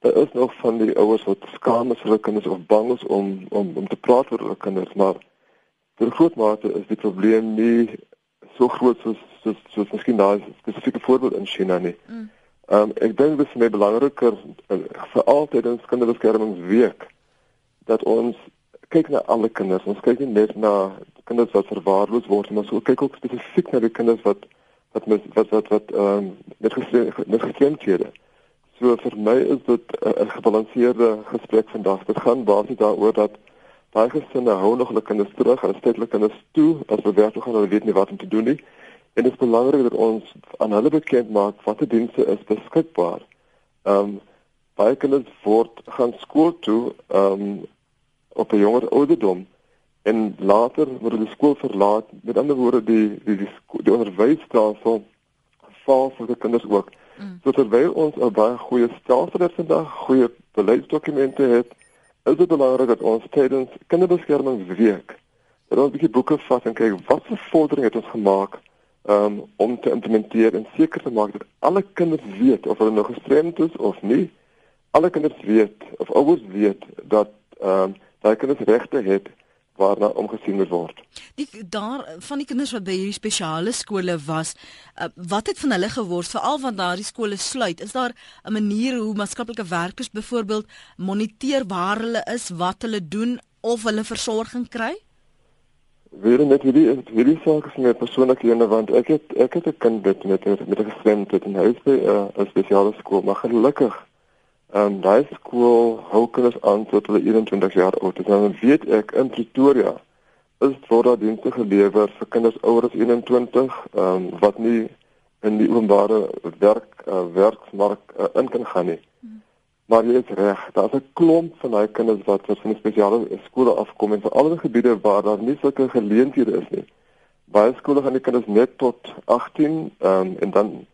Speaker 8: daar is nog van die ouers wat skaam is vir hulle kinders of bang is om om om te praat oor hulle kinders, maar vir groot mate is die probleem nie so groot soos soos soos miskien daar 'n spesifieke voorbeeld in China nie. Mm. Ehm um, ek dink dit is baie belangriker uh, vir altyd in kinderbeskermingsweek dat ons kyk na alle kinders. Ons kyk nie net na kinders wat verwaarloos word, maar ons kyk ook spesifiek na die kinders wat wat met wat wat wat ehm um, met met gestremdhede. So vir my is dit 'n gebalanseerde gesprek vandag. Dit gaan basies daaroor dat baie gesinne hou nog hulle kinders terug en steek hulle kinders toe as hulle werk toe gaan hulle weet nie wat om te doen nie. En dit is belangrik dat ons aan hulle bekend maak watter dienste is beskikbaar. Ehm um, baie kinders word gaan skool toe ehm um, op 'n jonger ouderdom en later word hulle skool verlaat met ander woorde die die die, die onderwysstelsel val vir die kinders ook mm. so terwyl ons 'n baie goeie stelsel het vandag goeie beleidsdokumente het is dit belangrik dat ons tydens kinderbeskermingsweek dat ons 'n bietjie boeke vat en kyk wat se vordering het ons gemaak um, om te implementeer en seker te maak dat alle kinders weet of hulle nog gestremd is of nie alle kinders weet of ouers weet dat ehm um, daai kinders regte het waarna omgesien word.
Speaker 1: Die daar van die kinders wat by hierdie spesiale skole was, uh, wat het van hulle geword veral want daardie skole sluit? Is daar 'n manier hoe maatskaplike werkers byvoorbeeld moniteer waar hulle is, wat hulle doen of hulle versorging kry?
Speaker 8: Weer net hierdie hierdie saak is my persoonlike ene want ek het ek het 'n kind met met met 'n gestremdheid in huis by uh, 'n spesiale skool, maar gelukkig Ehm um, daai skool hou kinders aan tot hulle 21 jaar oud is. Nou weet ek in Pretoria is daar dienste gelewer vir kinders ouer as 21 ehm um, wat nie in die openbare werk uh, werksmark uh, in kan gaan nie. Maar jy is reg, daar's 'n klomp van daai kinders wat van spesiale skole afkom en vir al die gebiede waar daar nie sulke geleenthede is nie. Baie skole gaan die kinders net tot 18 ehm um, en dan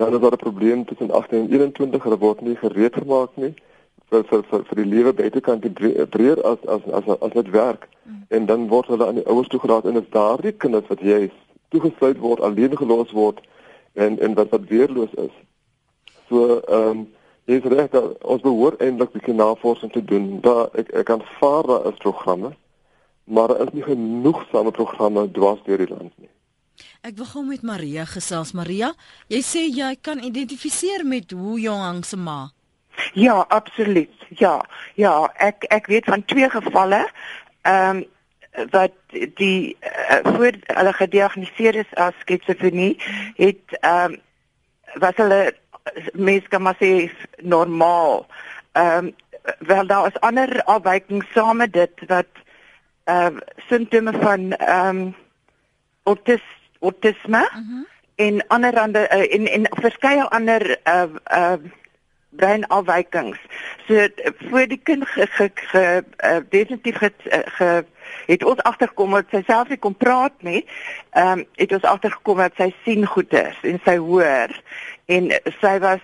Speaker 8: dan is daar 'n probleem tussen 18 en 21 hulle word nie gereed gemaak nie vir vir vir, vir die lewe buitekant breër as as as as dit werk mm. en dan word hulle aan die ouers toegelaat en is daardie kinders wat jy toegesluit word alleen gelos word en en wat wat weerloos is so ehm um, jy is reg dat ons behoort eintlik bietjie navorsing te doen daar ek ek aanvaar daar is programme maar daar is nie genoeg same programme dwars deur die land nie
Speaker 1: Ek wil gou met Maria gesels. Maria, jy sê jy kan identifiseer met Wu Yonghang se ma.
Speaker 5: Ja, absoluut. Ja. Ja, ek ek weet van twee gevalle ehm um, wat die uh, voor hulle gediagnoseer is as skizofrenie het ehm um, was hulle mens kan maar sê normaal. Ehm um, wel daar is ander afwykings saam met dit wat ehm uh, simptome van ehm um, autisme autisme mhm. -huh. en ander ander uh, en en verskeie ander uh uh breinafwykings. So voor die kind ge, ge, ge uh, definitief ge, ge het ons agtergekom dat sy self nie kon praat nie. Ehm um, het ons agtergekom dat sy sien goeters en sy hoor en sy was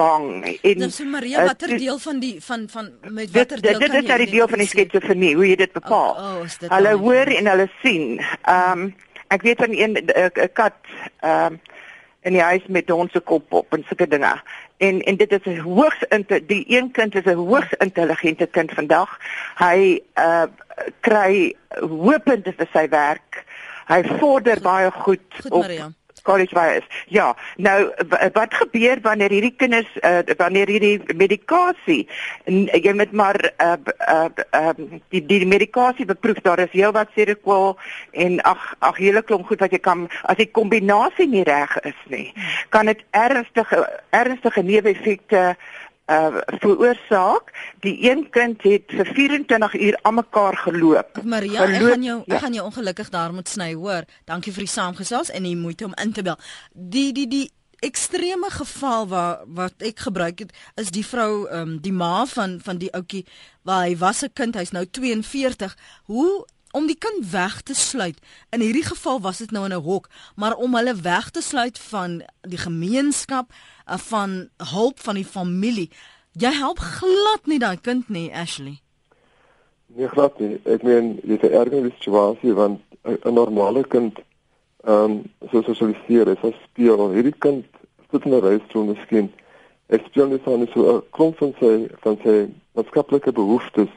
Speaker 5: bang en
Speaker 1: Nou so Maria watter uh, deel van die van van met watter deel
Speaker 5: dit, dit is die deel van die skizofrenie hoe jy dit bepaal. Oh, oh, hulle hoor en hulle sien. Ehm um, Ek weet van een 'n kat ehm uh, in die huis met ons se kop op en sulke dinge. en en dit is 'n hoogs die een kind is 'n hoogs intelligente kind vandag. Hy uh kry hoopend vir sy werk. Hy vorder baie goed,
Speaker 1: goed op Maria
Speaker 5: college waar is. Ja, nou wat gebeur wanneer hierdie kinders uh, wanneer hierdie medikasie jy met maar uh, uh, uh, die die medikasie beproef daar is heel wat serokwal en ag ag hele klomp goed wat jy kan as die kombinasie nie reg is nie, kan dit ernstige ernstige neeweffekte uh veroorsaak. Die een kind het vir 24 uur aan mekaar geloop.
Speaker 1: Maria, geloop, ek gaan jou ja. ek gaan jou ongelukkig daar moet sny, hoor. Dankie vir die saamgesels en die moeite om in te bel. Die die die ekstreme geval waar wat ek gebruik het is die vrou ehm um, die ma van van die ouetjie waar hy was 'n kind, hy's nou 42. Hoe om die kind weg te sluit. In hierdie geval was dit nou in 'n hok, maar om hulle weg te sluit van die gemeenskap, uh, van hulp van die familie. Jy help glad nie daai kind nie, Ashley.
Speaker 8: Nee, glad nie. Ek meen, dit is 'n erge situasie want 'n normale kind ehm um, so sosialiseer, hy speel hierdie kind sit in 'n reistool miskien. Ek speel net aan so 'n klomp van sy van sy maatskaplike behoeftes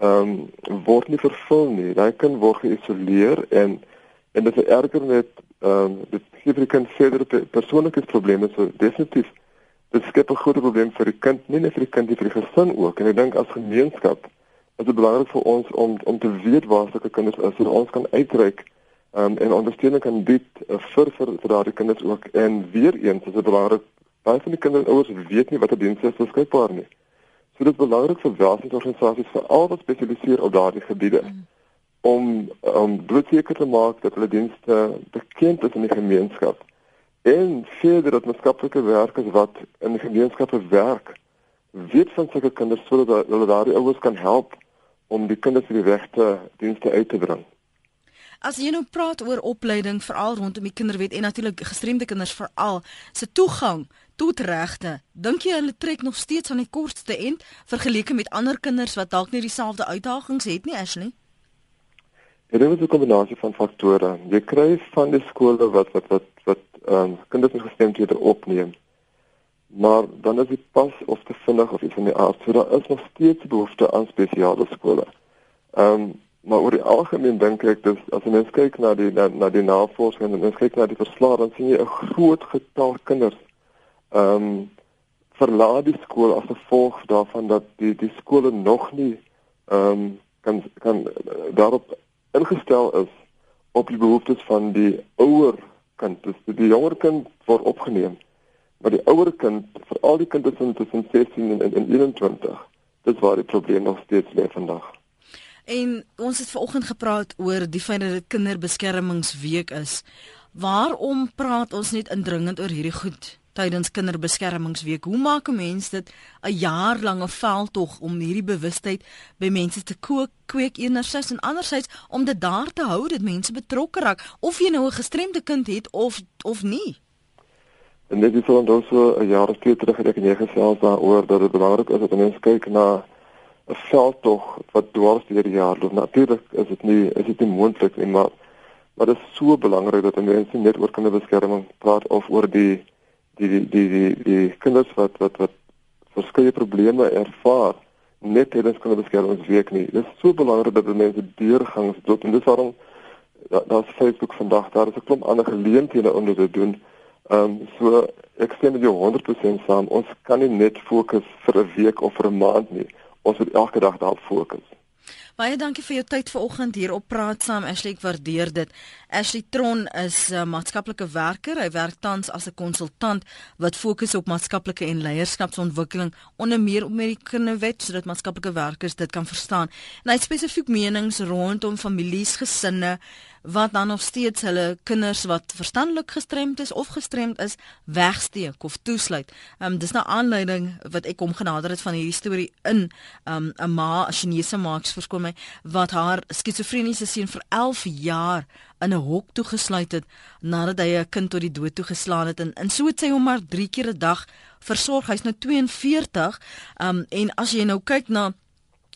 Speaker 8: ehm um, word nie vervul nie. Daai kind word geïsoleer en en dit is erger met ehm um, dit gee vir die kind verdere persoonlike probleme so definitief dit skep 'n groot probleem vir die kind, nie net vir die kind nie, vir die gesin ook. En ek dink as gemeenskap is dit belangrik vir ons om om te weet waar sulke kinders is sodat ons kan uitreik um, en ondersteuning kan bied uh, vir vir, vir daardie kinders ook. En weer eens is dit belangrik baie van die kinders ouers weet nie watter dienste beskikbaar nie. So dit is belangrik vir welsinsorganisasies veral wat spesialiseer op daardie gebiede mm. om om blootseker te maak dat hulle dienste bekend is in die gemeenskap en verder dat maatskaplike werkers wat in die gemeenskappe werk weet van sulke kinders sodat hulle daardie ouers kan help om die kinders die regte dienste uit te bring.
Speaker 1: As jy nou praat oor opleiding veral rondom die kinderwet en natuurlik gestremde kinders veral se toegang tot regte, dink jy hulle trek nog steeds aan die kortste end vergeleke met ander kinders wat dalk nie dieselfde uitdagings het nie, Ashley?
Speaker 8: Dit is 'n kombinasie van faktore. Jy kry van die skole wat wat wat wat ehm um, kinders met gestremdhede opneem. Maar dan is dit pas of te vinnig of iets van die aard. So daar is nog steeds behoefte aan spesiale skole. Ehm um, Maar oor die algemeen dink ek dis as jy mens kyk na die na, na die navorsing en mens kyk na die verslae dan sien jy 'n groot getal kinders ehm um, verlaat die skool as gevolg daarvan dat die die skole nog nie ehm um, kan kan uh, daarop ingestel is op die behoeftes van die ouer kind. Dus die jonger kind word opgeneem. Maar die ouer kind, veral die kinders tussen 16 en, en 21, dis waar die probleem nog steeds lê vandag.
Speaker 1: En ons het vanoggend gepraat oor die feit dat dit kinderbeskermingsweek is. Waarom praat ons net indringend oor hierdie goed tydens kinderbeskermingsweek? Hoe maak 'n mens dit 'n jaarlange veldtog om hierdie bewustheid by mense te kook, kweek enerzijds en anderzijds om dit daar te hou dat mense betrokke raak of jy nou 'n gestremde kind het of of nie?
Speaker 8: En dit is dan so 'n jaar of twee terug het ek net gesels daaroor dat dit belangrik is dat mense kyk na 'n veldtog wat dwars deur die jaar loop. Natuurlik is dit nie is dit nie moontlik nie, maar maar dit is so belangrik dat mense net oor kinderbeskerming praat of oor die die die die die, die kinders wat wat wat verskeie probleme ervaar net tydens kinderbeskermingsweek nie. Dit is so belangrik dat mense deurgangs loop en dis waarom daar's Facebook vandag daar is 'n klomp ander geleenthede om dit te doen. Ehm um, so ek stem met jou 100% saam. Ons kan nie net fokus vir 'n week of vir 'n maand nie ons moet elke dag daarop fokus.
Speaker 1: Baie dankie vir jou tyd vanoggend hier op Praat Saam. Ashley, ek waardeer dit. Ashley Tron is 'n uh, maatskaplike werker. Hy werk tans as 'n konsultant wat fokus op maatskaplike en leierskapsontwikkeling onder meer op Amerikaanse wet sodat maatskaplike werkers dit kan verstaan. En hy het spesifiek menings rondom families, gesinne wat dan nog steeds hulle kinders wat verstandelik gestremd is of gestremd is wegsteek of toesluit. Ehm um, dis nou aanleiding wat ek kom genader het van hierdie storie in ehm um, 'n ma, 'n Chinese ma, verskoon my, wat haar skizofreniese seun vir 11 jaar in 'n hok toegesluit het nadat hy 'n kind tot die dood toegeslaan het en en so het sy hom maar 3 keer 'n dag versorg. Hy's nou 42. Um en as jy nou kyk na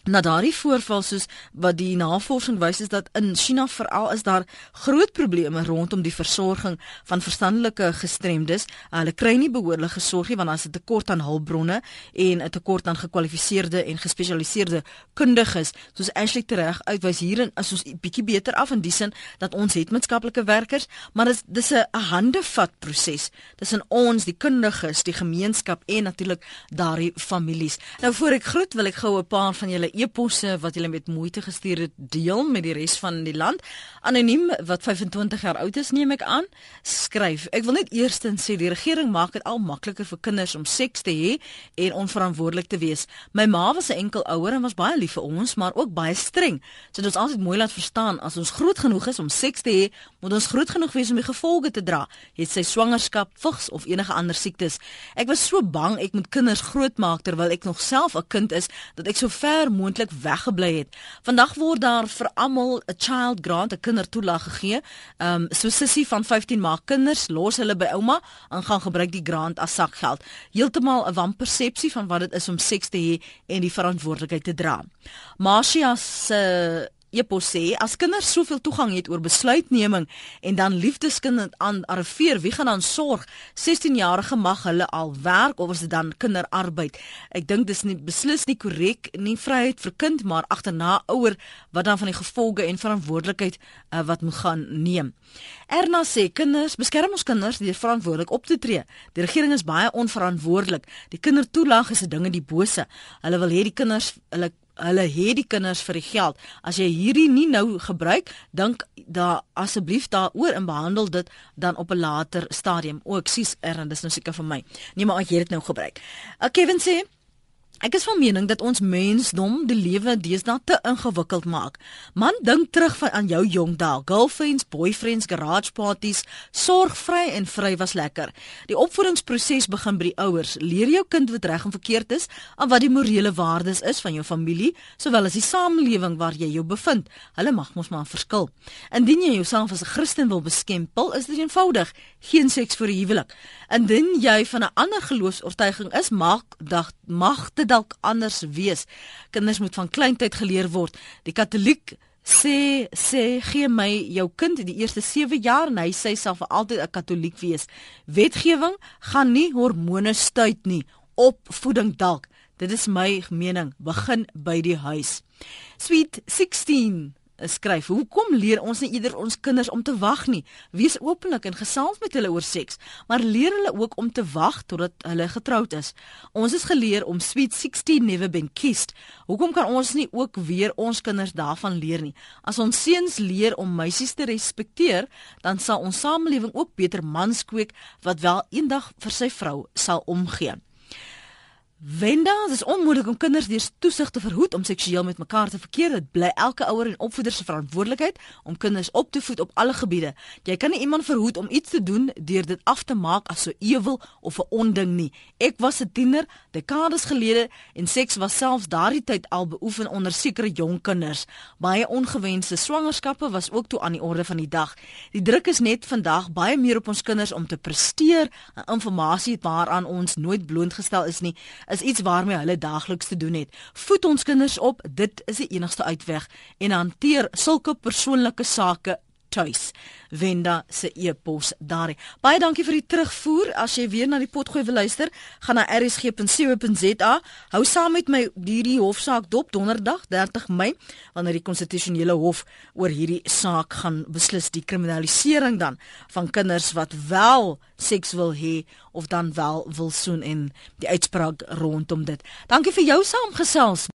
Speaker 1: na daardie voorval soos wat die navorsing wys is dat in China veral is daar groot probleme rondom die versorging van verstandelike gestremdes. Hulle kry nie behoorlike sorg nie want daar's 'n tekort aan hulpbronne en 'n tekort aan gekwalifiseerde en gespesialiseerde kundiges. Soos Ashley tereg uitwys hierin is ons bietjie beter af in die sin dat ons het maatskaplike werkers, maar dis dis 'n handevat proses tussen ons, die kundiges, die gemeenskap en natuurlik daardie families. Nou voor ek groet wil ek gou 'n paar van julle e-posse wat julle met moeite gestuur het deel met die res van die land. Anoniem wat 25 jaar oud is, neem ek aan, skryf: Ek wil net eerstens sê die regering maak dit al makliker vir kinders om seks te hê en onverantwoordelik te wees. My ma was 'n enkel ouer en was baie lief vir ons, maar ook baie streng. So dit is altyd mooi laat verstaan as ons groot genoeg is om seks te hê, moet ons groot genoeg wees om die gevolge te dra. Het sy swangerskap, vigs of enige ander siektes. Ek was so bang ek moet kinders grootmaak terwyl ek nog self 'n kind is dat ek so ver moontlik weggebly het. Vandag word daar vir almal 'n child grant, 'n kindertoelaag gegee. Ehm um, so sussie van 15 maak kinders, los hulle by ouma en gaan gebruik die grant as sakgeld. Heeltemal 'n wanpersepsie van wat dit is om seks te hê en die verantwoordelikheid te dra. Marcia se uh, Epos sê as kinders soveel toegang het oor besluitneming en dan liefdeskind aan arriveer, wie gaan dan sorg? 16-jarige mag hulle al werk of is dit dan kinderarbeid? Ek dink dis nie beslis nie korrek nie vryheid vir kind, maar agterna ouer wat dan van die gevolge en verantwoordelikheid uh, wat moet gaan neem. Erna sê kinders, beskerm ons kinders deur verantwoordelik op te tree. Die regering is baie onverantwoordelik. Die kindertoelaag is 'n ding in die bose. Hulle wil hê die kinders hulle hulle het die kinders vir die geld. As jy hierdie nie nou gebruik, dink daar asseblief daaroor en behandel dit dan op 'n later stadium. O, ek sies er, dis nou seker vir my. Nee, maar ek het dit nou gebruik. Uh, Kevin sê Ek is van mening dat ons mensdom die lewe deesdae te ingewikkeld maak. Man dink terug van aan jou jong dae. Girlfriends, boyfriends, garage parties, sorgvry en vry was lekker. Die opvoedingsproses begin by die ouers. Leer jou kind wat reg en verkeerd is, en wat die morele waardes is van jou familie, sowel as die samelewing waar jy jou bevind. Hulle mag mos maar verskil. Indien jy jouself as 'n Christen wil beskempel, is dit eenvoudig. Geen seks voor die huwelik. Indien jy van 'n ander geloofs-oortuiging is, mag dag mag dalk anders wees. Kinders moet van kleintyd geleer word. Die Katoliek sê sê gee my jou kind die eerste 7 jaar en hy sê self vir altyd 'n Katoliek wees. Wetgewing gaan nie hormone stuit nie. Opvoeding dalk. Dit is my mening. Begin by die huis. Sweet 16 skryf. Hoekom leer ons nie eerder ons kinders om te wag nie? Wees openlik en gesels met hulle oor seks, maar leer hulle ook om te wag totdat hulle getroud is. Ons is geleer om sweet 16 never been kissed. Hoekom kan ons nie ook weer ons kinders daarvan leer nie? As ons seuns leer om meisies te respekteer, dan sal ons samelewing ook beter mans kweek wat wel eendag vir sy vrou sal omgee. Wenda, dit is onmoontlik om kinders deur toesig te verhoed om seksueel met mekaar te verkeer. Dit bly elke ouer en opvoeder se verantwoordelikheid om kinders op te voed op alle gebiede. Jy kan nie iemand verhoed om iets te doen deur dit af te maak as so ewel of 'n onding nie. Ek was 'n tiener, dekades gelede en seks was selfs daardie tyd al beoefen onder sekere jong kinders. Baie ongewenste swangerskappe was ook toe aan die orde van die dag. Die druk is net vandag baie meer op ons kinders om te presteer en inligting waaraan ons nooit blootgestel is nie is iets waarmee hulle daagliks te doen het. Voed ons kinders op, dit is die enigste uitweg en hanteer sulke persoonlike sake tuis. Wenda se e-pos daar. Baie dankie vir die terugvoer. As jy weer na die potgooi wil luister, gaan na rsg.co.za. Hou saam met my hierdie hofsaak dop donderdag 30 Mei wanneer die konstitusionele hof oor hierdie saak gaan beslis die kriminalisering dan van kinders wat wel seks wil hê of dan wel wil soen en die uitspraak rondom dit. Dankie vir jou saamgesels.